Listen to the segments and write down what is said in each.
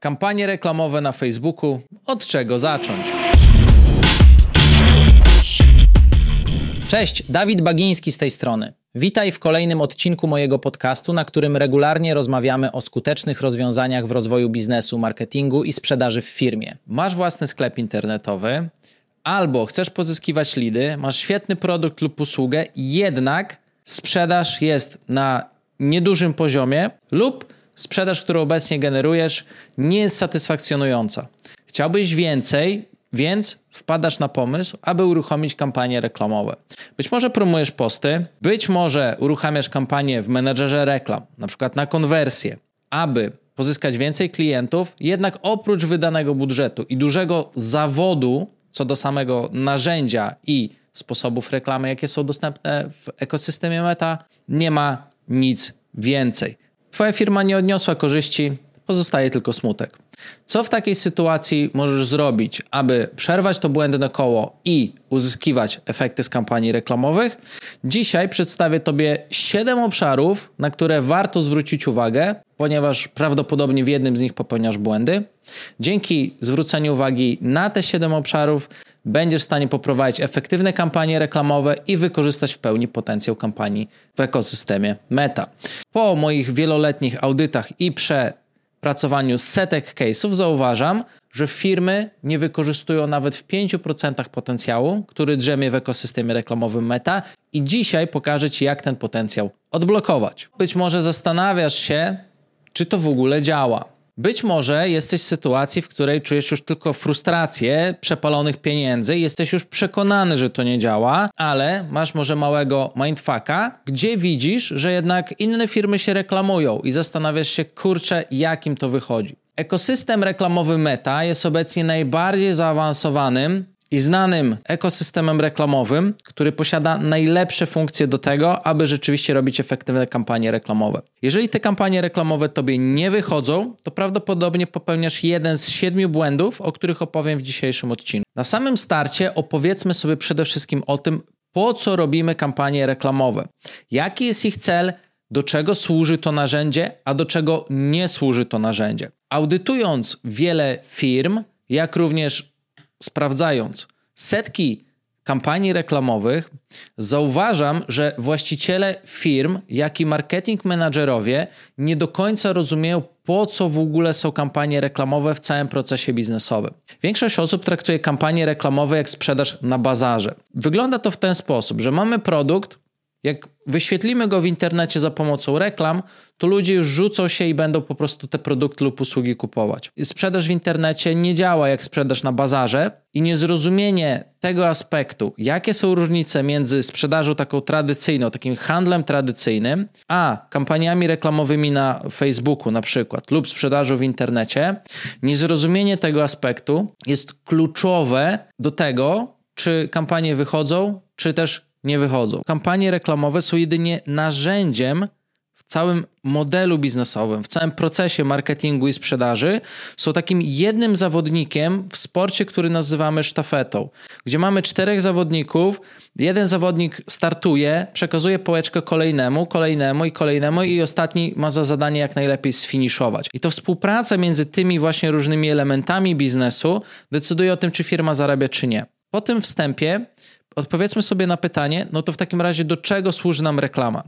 Kampanie reklamowe na Facebooku. Od czego zacząć? Cześć, Dawid Bagiński z tej strony. Witaj w kolejnym odcinku mojego podcastu, na którym regularnie rozmawiamy o skutecznych rozwiązaniach w rozwoju biznesu, marketingu i sprzedaży w firmie. Masz własny sklep internetowy, albo chcesz pozyskiwać lidy, masz świetny produkt lub usługę, jednak sprzedaż jest na niedużym poziomie lub sprzedaż, którą obecnie generujesz, nie jest satysfakcjonująca. Chciałbyś więcej, więc wpadasz na pomysł, aby uruchomić kampanie reklamowe. Być może promujesz posty, być może uruchamiasz kampanię w menedżerze reklam, na przykład na konwersję, aby pozyskać więcej klientów, jednak oprócz wydanego budżetu i dużego zawodu co do samego narzędzia i sposobów reklamy, jakie są dostępne w ekosystemie Meta, nie ma nic więcej. Twoja firma nie odniosła korzyści, pozostaje tylko smutek. Co w takiej sytuacji możesz zrobić, aby przerwać to błędne koło i uzyskiwać efekty z kampanii reklamowych? Dzisiaj przedstawię Tobie 7 obszarów, na które warto zwrócić uwagę, ponieważ prawdopodobnie w jednym z nich popełniasz błędy. Dzięki zwróceniu uwagi na te 7 obszarów będziesz w stanie poprowadzić efektywne kampanie reklamowe i wykorzystać w pełni potencjał kampanii w ekosystemie Meta. Po moich wieloletnich audytach i przepracowaniu setek case'ów zauważam, że firmy nie wykorzystują nawet w 5% potencjału, który drzemie w ekosystemie reklamowym Meta i dzisiaj pokażę Ci, jak ten potencjał odblokować. Być może zastanawiasz się, czy to w ogóle działa. Być może jesteś w sytuacji, w której czujesz już tylko frustrację przepalonych pieniędzy jesteś już przekonany, że to nie działa, ale masz może małego mindfucka, gdzie widzisz, że jednak inne firmy się reklamują i zastanawiasz się, kurczę, jakim to wychodzi. Ekosystem reklamowy Meta jest obecnie najbardziej zaawansowanym i znanym ekosystemem reklamowym, który posiada najlepsze funkcje do tego, aby rzeczywiście robić efektywne kampanie reklamowe. Jeżeli te kampanie reklamowe tobie nie wychodzą, to prawdopodobnie popełniasz jeden z siedmiu błędów, o których opowiem w dzisiejszym odcinku. Na samym starcie opowiedzmy sobie przede wszystkim o tym, po co robimy kampanie reklamowe, jaki jest ich cel, do czego służy to narzędzie, a do czego nie służy to narzędzie. Audytując wiele firm, jak również sprawdzając setki kampanii reklamowych, zauważam, że właściciele firm, jak i marketing menadżerowie nie do końca rozumieją, po co w ogóle są kampanie reklamowe w całym procesie biznesowym. Większość osób traktuje kampanie reklamowe jak sprzedaż na bazarze. Wygląda to w ten sposób, że mamy produkt, jak wyświetlimy go w internecie za pomocą reklam, to ludzie już rzucą się i będą po prostu te produkty lub usługi kupować. Sprzedaż w internecie nie działa jak sprzedaż na bazarze i niezrozumienie tego aspektu, jakie są różnice między sprzedażą taką tradycyjną, takim handlem tradycyjnym, a kampaniami reklamowymi na Facebooku na przykład lub sprzedażą w internecie, niezrozumienie tego aspektu jest kluczowe do tego, czy kampanie wychodzą, czy też nie wychodzą. Kampanie reklamowe są jedynie narzędziem w całym modelu biznesowym, w całym procesie marketingu i sprzedaży. Są takim jednym zawodnikiem w sporcie, który nazywamy sztafetą, gdzie mamy czterech zawodników. Jeden zawodnik startuje, przekazuje pałeczkę kolejnemu, kolejnemu i kolejnemu, i ostatni ma za zadanie jak najlepiej sfiniszować. I to współpraca między tymi właśnie różnymi elementami biznesu decyduje o tym, czy firma zarabia, czy nie. Po tym wstępie odpowiedzmy sobie na pytanie, no to w takim razie do czego służy nam reklama?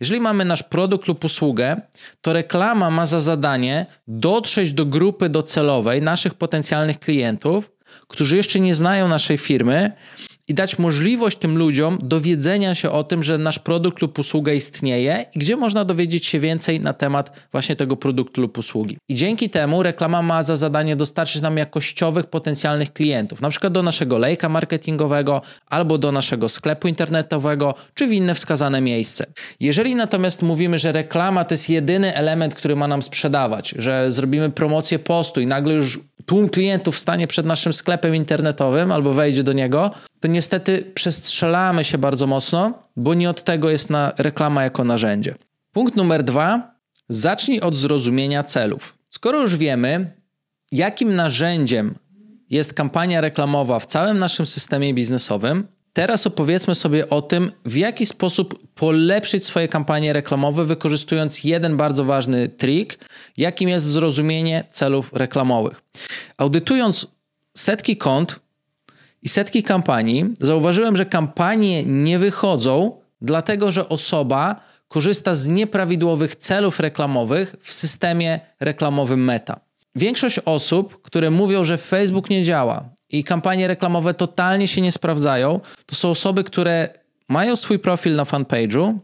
Jeżeli mamy nasz produkt lub usługę, to reklama ma za zadanie dotrzeć do grupy docelowej naszych potencjalnych klientów, którzy jeszcze nie znają naszej firmy i dać możliwość tym ludziom dowiedzenia się o tym, że nasz produkt lub usługa istnieje i gdzie można dowiedzieć się więcej na temat właśnie tego produktu lub usługi. I dzięki temu reklama ma za zadanie dostarczyć nam jakościowych potencjalnych klientów, na przykład do naszego lejka marketingowego albo do naszego sklepu internetowego, czy w inne wskazane miejsce. Jeżeli natomiast mówimy, że reklama to jest jedyny element, który ma nam sprzedawać, że zrobimy promocję postu i nagle już tłum klientów stanie przed naszym sklepem internetowym albo wejdzie do niego, to niestety przestrzelamy się bardzo mocno, bo nie od tego jest na reklama jako narzędzie. Punkt numer dwa. Zacznij od zrozumienia celów. Skoro już wiemy, jakim narzędziem jest kampania reklamowa w całym naszym systemie biznesowym, teraz opowiedzmy sobie o tym, w jaki sposób polepszyć swoje kampanie reklamowe, wykorzystując jeden bardzo ważny trik, jakim jest zrozumienie celów reklamowych. Audytując setki kont i setki kampanii, zauważyłem, że kampanie nie wychodzą, dlatego że osoba korzysta z nieprawidłowych celów reklamowych w systemie reklamowym Meta. Większość osób, które mówią, że Facebook nie działa i kampanie reklamowe totalnie się nie sprawdzają, to są osoby, które mają swój profil na fanpage'u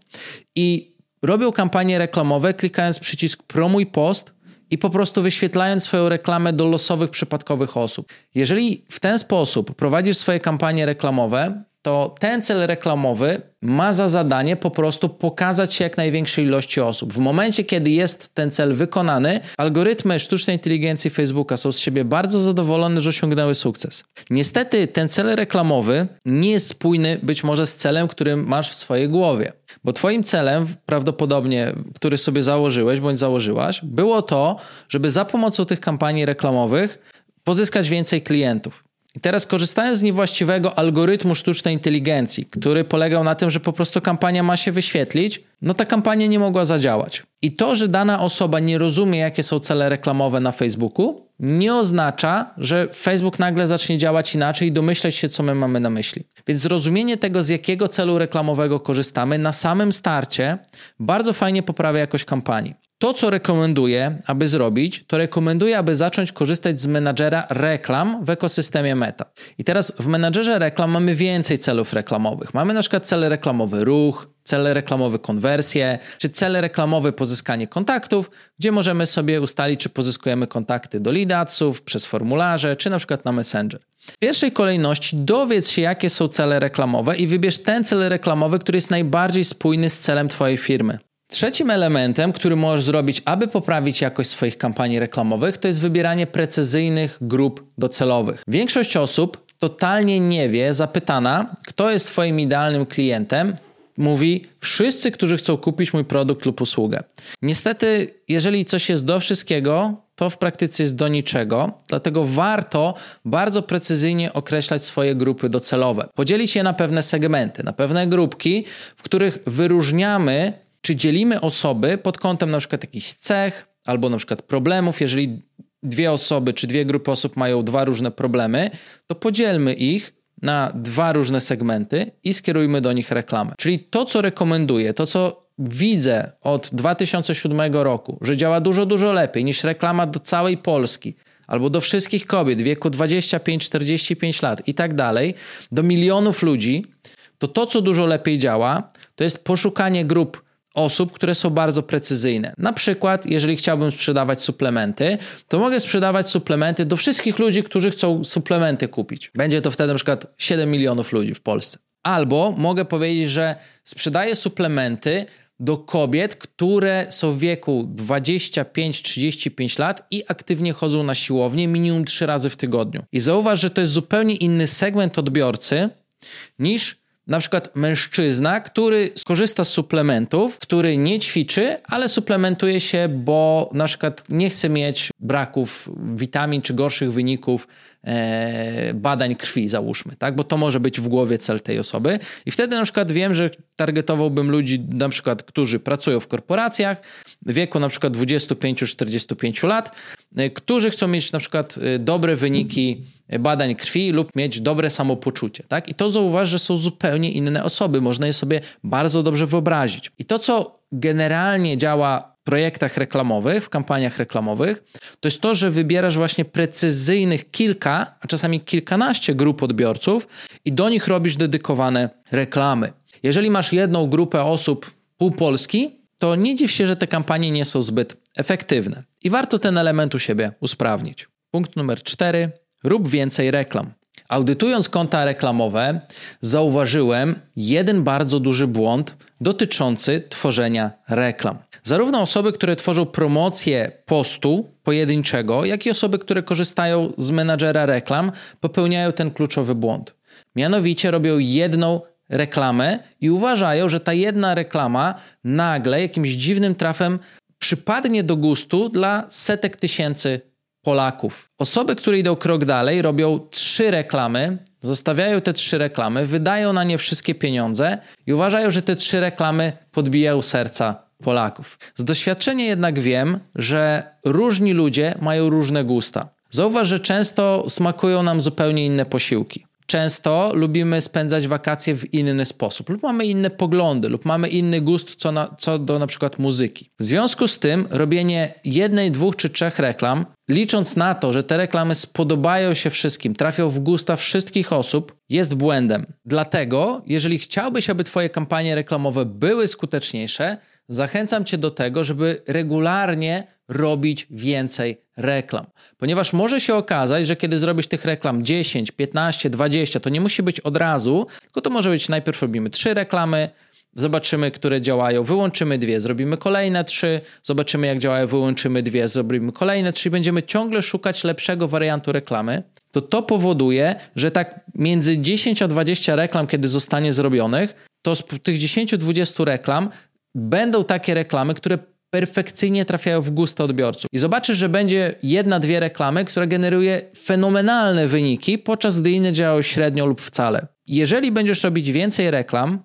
i robią kampanie reklamowe, klikając przycisk promuj post i po prostu wyświetlając swoją reklamę do losowych, przypadkowych osób. Jeżeli w ten sposób prowadzisz swoje kampanie reklamowe, to ten cel reklamowy ma za zadanie po prostu pokazać się jak największej ilości osób. W momencie, kiedy jest ten cel wykonany, algorytmy sztucznej inteligencji Facebooka są z siebie bardzo zadowolone, że osiągnęły sukces. Niestety ten cel reklamowy nie jest spójny być może z celem, który masz w swojej głowie. Bo twoim celem, prawdopodobnie, który sobie założyłeś bądź założyłaś, było to, żeby za pomocą tych kampanii reklamowych pozyskać więcej klientów. I teraz korzystając z niewłaściwego algorytmu sztucznej inteligencji, który polegał na tym, że po prostu kampania ma się wyświetlić, no ta kampania nie mogła zadziałać. I to, że dana osoba nie rozumie, jakie są cele reklamowe na Facebooku, nie oznacza, że Facebook nagle zacznie działać inaczej i domyśleć się, co my mamy na myśli. Więc zrozumienie tego, z jakiego celu reklamowego korzystamy na samym starcie, bardzo fajnie poprawia jakość kampanii. To, co rekomenduję, aby zrobić, to rekomenduję, aby zacząć korzystać z menadżera reklam w ekosystemie Meta. I teraz w menadżerze reklam mamy więcej celów reklamowych. Mamy na przykład cele reklamowe ruch, cele reklamowe konwersje, czy cele reklamowe pozyskanie kontaktów, gdzie możemy sobie ustalić, czy pozyskujemy kontakty do leadsów przez formularze, czy na przykład na Messenger. W pierwszej kolejności dowiedz się, jakie są cele reklamowe i wybierz ten cel reklamowy, który jest najbardziej spójny z celem Twojej firmy. Trzecim elementem, który możesz zrobić, aby poprawić jakość swoich kampanii reklamowych, to jest wybieranie precyzyjnych grup docelowych. Większość osób totalnie nie wie, zapytana, kto jest Twoim idealnym klientem, mówi wszyscy, którzy chcą kupić mój produkt lub usługę. Niestety, jeżeli coś jest do wszystkiego, to w praktyce jest do niczego, dlatego warto bardzo precyzyjnie określać swoje grupy docelowe. Podzielić je na pewne segmenty, na pewne grupki, w których wyróżniamy czy dzielimy osoby pod kątem na przykład jakichś cech albo na przykład problemów. Jeżeli dwie osoby czy dwie grupy osób mają dwa różne problemy, to podzielmy ich na dwa różne segmenty i skierujmy do nich reklamę. Czyli to, co rekomenduję, to, co widzę od 2007 roku, że działa dużo, dużo lepiej niż reklama do całej Polski albo do wszystkich kobiet w wieku 25-45 lat i tak dalej, do milionów ludzi, to to, co dużo lepiej działa, to jest poszukanie grup osób, które są bardzo precyzyjne. Na przykład, jeżeli chciałbym sprzedawać suplementy, to mogę sprzedawać suplementy do wszystkich ludzi, którzy chcą suplementy kupić. Będzie to wtedy na przykład 7 milionów ludzi w Polsce. Albo mogę powiedzieć, że sprzedaję suplementy do kobiet, które są w wieku 25-35 lat i aktywnie chodzą na siłownię minimum 3 razy w tygodniu. I zauważ, że to jest zupełnie inny segment odbiorcy niż na przykład mężczyzna, który skorzysta z suplementów, który nie ćwiczy, ale suplementuje się, bo na przykład nie chce mieć braków witamin czy gorszych wyników e, badań krwi, załóżmy, tak? Bo to może być w głowie cel tej osoby. I wtedy na przykład wiem, że targetowałbym ludzi, na przykład, którzy pracują w korporacjach wieku na przykład 25-45 lat, którzy chcą mieć na przykład e, dobre wyniki badań krwi lub mieć dobre samopoczucie. Tak? I to zauważ, że są zupełnie inne osoby. Można je sobie bardzo dobrze wyobrazić. I to, co generalnie działa w projektach reklamowych, w kampaniach reklamowych, to jest to, że wybierasz właśnie precyzyjnych kilka, a czasami kilkanaście grup odbiorców i do nich robisz dedykowane reklamy. Jeżeli masz jedną grupę osób pół Polski, to nie dziw się, że te kampanie nie są zbyt efektywne. I warto ten element u siebie usprawnić. Punkt numer cztery Rób więcej reklam. Audytując konta reklamowe, zauważyłem jeden bardzo duży błąd dotyczący tworzenia reklam. Zarówno osoby, które tworzą promocję postu pojedynczego, jak i osoby, które korzystają z menadżera reklam, popełniają ten kluczowy błąd. Mianowicie robią jedną reklamę i uważają, że ta jedna reklama nagle jakimś dziwnym trafem przypadnie do gustu dla setek tysięcy Polaków. Osoby, które idą krok dalej, robią trzy reklamy, zostawiają te trzy reklamy, wydają na nie wszystkie pieniądze i uważają, że te trzy reklamy podbijają serca Polaków. Z doświadczenia jednak wiem, że różni ludzie mają różne gusta. Zauważ, że często smakują nam zupełnie inne posiłki często lubimy spędzać wakacje w inny sposób, lub mamy inne poglądy, lub mamy inny gust co, na, co do na przykład muzyki. W związku z tym robienie jednej, dwóch czy trzech reklam, licząc na to, że te reklamy spodobają się wszystkim, trafią w gusta wszystkich osób, jest błędem. Dlatego, jeżeli chciałbyś, aby Twoje kampanie reklamowe były skuteczniejsze, zachęcam Cię do tego, żeby regularnie robić więcej reklam. Ponieważ może się okazać, że kiedy zrobisz tych reklam 10, 15, 20, to nie musi być od razu, tylko to może być najpierw robimy 3 reklamy, zobaczymy, które działają, wyłączymy dwie, zrobimy kolejne trzy, zobaczymy jak działają, wyłączymy dwie, zrobimy kolejne trzy, będziemy ciągle szukać lepszego wariantu reklamy, to to powoduje, że tak między 10 a 20 reklam, kiedy zostanie zrobionych, to z tych 10-20 reklam będą takie reklamy, które perfekcyjnie trafiają w gusty odbiorców. I zobaczysz, że będzie jedna, dwie reklamy, która generuje fenomenalne wyniki, podczas gdy inne działają średnio lub wcale. Jeżeli będziesz robić więcej reklam,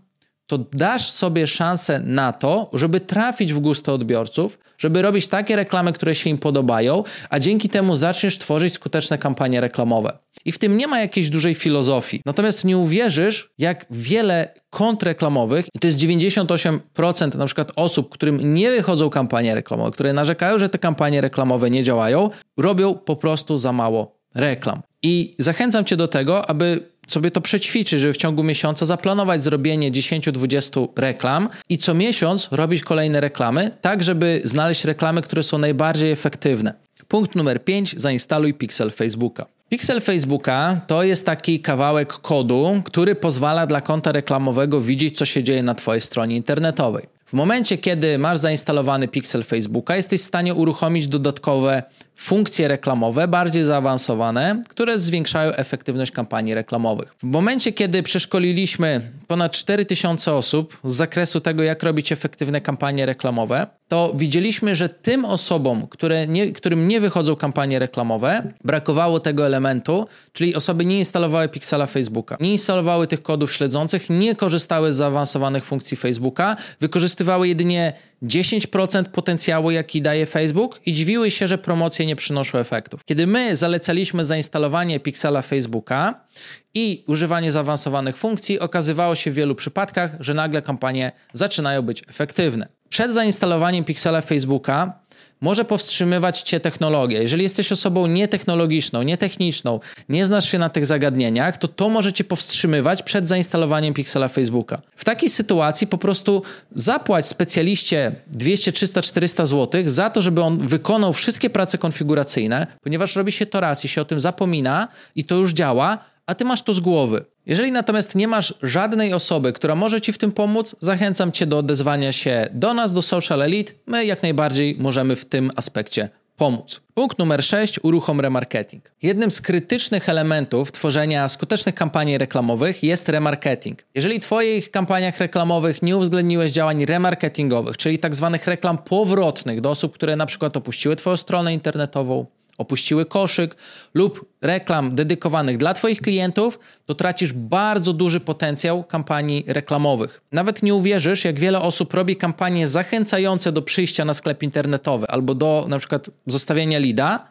to dasz sobie szansę na to, żeby trafić w gusty odbiorców, żeby robić takie reklamy, które się im podobają, a dzięki temu zaczniesz tworzyć skuteczne kampanie reklamowe. I w tym nie ma jakiejś dużej filozofii. Natomiast nie uwierzysz, jak wiele kont reklamowych, i to jest 98% na przykład osób, którym nie wychodzą kampanie reklamowe, które narzekają, że te kampanie reklamowe nie działają, robią po prostu za mało reklam. I zachęcam Cię do tego, aby sobie to przećwiczyć, żeby w ciągu miesiąca zaplanować zrobienie 10-20 reklam i co miesiąc robić kolejne reklamy, tak żeby znaleźć reklamy, które są najbardziej efektywne. Punkt numer 5. Zainstaluj Pixel Facebooka. Pixel Facebooka to jest taki kawałek kodu, który pozwala dla konta reklamowego widzieć, co się dzieje na Twojej stronie internetowej. W momencie, kiedy masz zainstalowany Pixel Facebooka, jesteś w stanie uruchomić dodatkowe funkcje reklamowe, bardziej zaawansowane, które zwiększają efektywność kampanii reklamowych. W momencie, kiedy przeszkoliliśmy ponad 4000 osób z zakresu tego, jak robić efektywne kampanie reklamowe, to widzieliśmy, że tym osobom, które nie, którym nie wychodzą kampanie reklamowe, brakowało tego elementu, czyli osoby nie instalowały Pixela Facebooka, nie instalowały tych kodów śledzących, nie korzystały z zaawansowanych funkcji Facebooka, wykorzystywały jedynie 10% potencjału, jaki daje Facebook i dziwiły się, że promocje nie przynoszą efektów. Kiedy my zalecaliśmy zainstalowanie Pixela Facebooka i używanie zaawansowanych funkcji, okazywało się w wielu przypadkach, że nagle kampanie zaczynają być efektywne. Przed zainstalowaniem Pixela Facebooka może powstrzymywać cię technologia. Jeżeli jesteś osobą nietechnologiczną, nietechniczną, nie znasz się na tych zagadnieniach, to to może cię powstrzymywać przed zainstalowaniem Pixela Facebooka. W takiej sytuacji po prostu zapłać specjaliście 200, 300, 400 zł za to, żeby on wykonał wszystkie prace konfiguracyjne, ponieważ robi się to raz i się o tym zapomina i to już działa, a ty masz to z głowy. Jeżeli natomiast nie masz żadnej osoby, która może ci w tym pomóc, zachęcam cię do odezwania się do nas, do Social Elite. My jak najbardziej możemy w tym aspekcie pomóc. Punkt numer 6. Uruchom remarketing. Jednym z krytycznych elementów tworzenia skutecznych kampanii reklamowych jest remarketing. Jeżeli w Twoich kampaniach reklamowych nie uwzględniłeś działań remarketingowych, czyli tak zwanych reklam powrotnych do osób, które na przykład opuściły Twoją stronę internetową, opuściły koszyk lub reklam dedykowanych dla Twoich klientów, to tracisz bardzo duży potencjał kampanii reklamowych. Nawet nie uwierzysz, jak wiele osób robi kampanie zachęcające do przyjścia na sklep internetowy albo do na przykład zostawienia lida,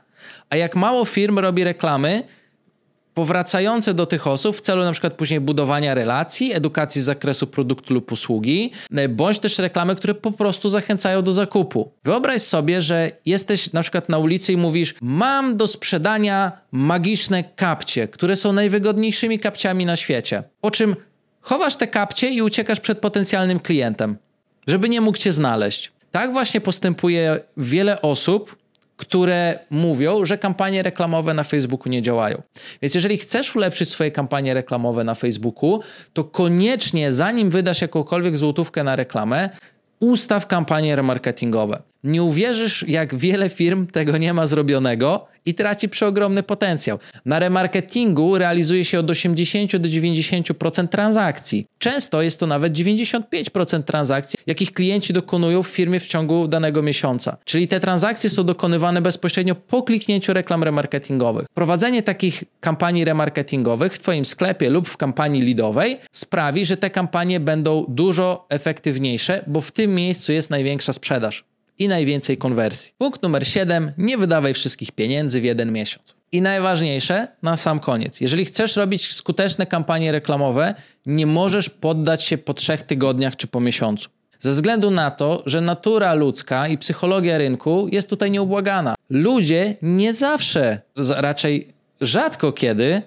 a jak mało firm robi reklamy, powracające do tych osób w celu na przykład później budowania relacji, edukacji z zakresu produktu lub usługi, e, bądź też reklamy, które po prostu zachęcają do zakupu. Wyobraź sobie, że jesteś na przykład na ulicy i mówisz: Mam do sprzedania magiczne kapcie, które są najwygodniejszymi kapciami na świecie. Po czym chowasz te kapcie i uciekasz przed potencjalnym klientem, żeby nie mógł cię znaleźć. Tak właśnie postępuje wiele osób, które mówią, że kampanie reklamowe na Facebooku nie działają. Więc jeżeli chcesz ulepszyć swoje kampanie reklamowe na Facebooku, to koniecznie zanim wydasz jakąkolwiek złotówkę na reklamę, ustaw kampanie remarketingowe. Nie uwierzysz, jak wiele firm tego nie ma zrobionego i traci przeogromny potencjał. Na remarketingu realizuje się od 80 do 90% transakcji. Często jest to nawet 95% transakcji, jakich klienci dokonują w firmie w ciągu danego miesiąca. Czyli te transakcje są dokonywane bezpośrednio po kliknięciu reklam remarketingowych. Prowadzenie takich kampanii remarketingowych w Twoim sklepie lub w kampanii leadowej sprawi, że te kampanie będą dużo efektywniejsze, bo w tym miejscu jest największa sprzedaż i najwięcej konwersji. Punkt numer 7. Nie wydawaj wszystkich pieniędzy w jeden miesiąc. I najważniejsze na sam koniec. Jeżeli chcesz robić skuteczne kampanie reklamowe, nie możesz poddać się po trzech tygodniach czy po miesiącu. Ze względu na to, że natura ludzka i psychologia rynku jest tutaj nieubłagana. Ludzie nie zawsze, raczej rzadko kiedy,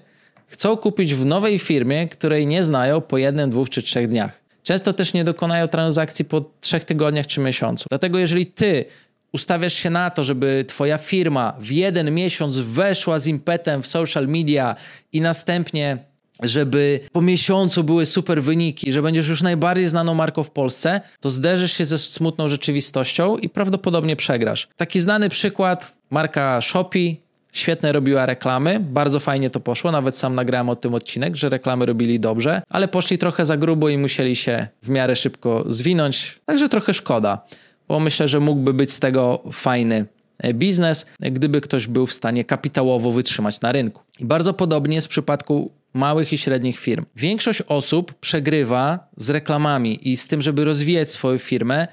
chcą kupić w nowej firmie, której nie znają po jednym, dwóch czy trzech dniach. Często też nie dokonają transakcji po trzech tygodniach czy miesiącu. Dlatego jeżeli ty ustawiasz się na to, żeby twoja firma w jeden miesiąc weszła z impetem w social media i następnie żeby po miesiącu były super wyniki, że będziesz już najbardziej znaną marką w Polsce, to zderzysz się ze smutną rzeczywistością i prawdopodobnie przegrasz. Taki znany przykład, marka Shopee Świetne robiła reklamy, bardzo fajnie to poszło, nawet sam nagrałem o tym odcinek, że reklamy robili dobrze, ale poszli trochę za grubo i musieli się w miarę szybko zwinąć, także trochę szkoda, bo myślę, że mógłby być z tego fajny e, biznes, gdyby ktoś był w stanie kapitałowo wytrzymać na rynku. I bardzo podobnie jest w przypadku małych i średnich firm. Większość osób przegrywa z reklamami i z tym, żeby rozwijać swoją firmę,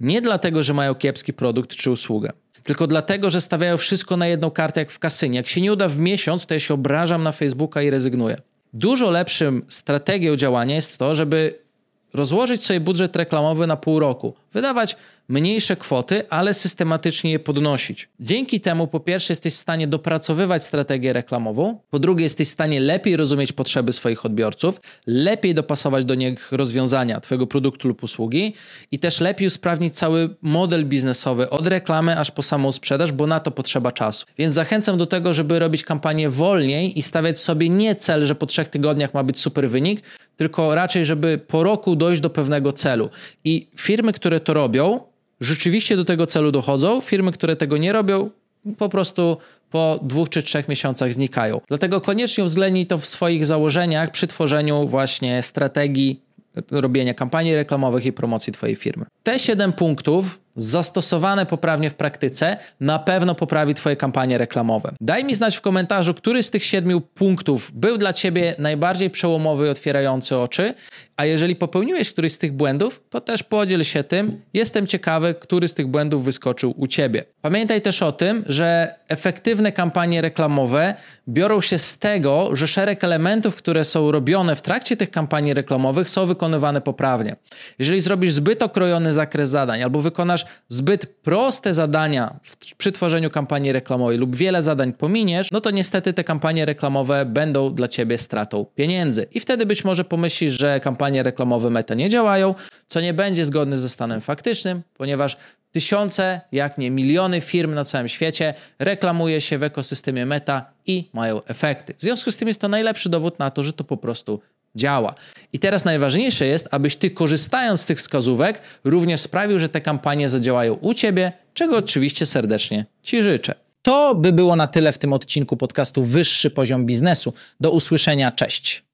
nie dlatego, że mają kiepski produkt czy usługę tylko dlatego, że stawiają wszystko na jedną kartę jak w kasynie. Jak się nie uda w miesiąc, to ja się obrażam na Facebooka i rezygnuję. Dużo lepszym strategią działania jest to, żeby rozłożyć sobie budżet reklamowy na pół roku, wydawać mniejsze kwoty, ale systematycznie je podnosić. Dzięki temu, po pierwsze, jesteś w stanie dopracowywać strategię reklamową, po drugie, jesteś w stanie lepiej rozumieć potrzeby swoich odbiorców, lepiej dopasować do nich rozwiązania Twojego produktu lub usługi i też lepiej usprawnić cały model biznesowy od reklamy aż po samą sprzedaż, bo na to potrzeba czasu. Więc zachęcam do tego, żeby robić kampanię wolniej i stawiać sobie nie cel, że po trzech tygodniach ma być super wynik, tylko raczej, żeby po roku dojść do pewnego celu. I firmy, które to robią, rzeczywiście do tego celu dochodzą. Firmy, które tego nie robią, po prostu po dwóch czy trzech miesiącach znikają. Dlatego koniecznie uwzględnij to w swoich założeniach przy tworzeniu właśnie strategii robienia kampanii reklamowych i promocji Twojej firmy. Te 7 punktów zastosowane poprawnie w praktyce na pewno poprawi Twoje kampanie reklamowe. Daj mi znać w komentarzu, który z tych siedmiu punktów był dla Ciebie najbardziej przełomowy i otwierający oczy, a jeżeli popełniłeś któryś z tych błędów, to też podziel się tym. Jestem ciekawy, który z tych błędów wyskoczył u Ciebie. Pamiętaj też o tym, że efektywne kampanie reklamowe biorą się z tego, że szereg elementów, które są robione w trakcie tych kampanii reklamowych są wykonywane poprawnie. Jeżeli zrobisz zbyt okrojony zakres zadań albo wykonasz zbyt proste zadania w, przy tworzeniu kampanii reklamowej lub wiele zadań pominiesz, no to niestety te kampanie reklamowe będą dla ciebie stratą pieniędzy. I wtedy być może pomyślisz, że kampanie reklamowe meta nie działają, co nie będzie zgodne ze stanem faktycznym, ponieważ tysiące, jak nie miliony firm na całym świecie reklamuje się w ekosystemie meta i mają efekty. W związku z tym jest to najlepszy dowód na to, że to po prostu działa. I teraz najważniejsze jest, abyś ty korzystając z tych wskazówek również sprawił, że te kampanie zadziałają u ciebie, czego oczywiście serdecznie ci życzę. To by było na tyle w tym odcinku podcastu Wyższy Poziom Biznesu. Do usłyszenia, cześć.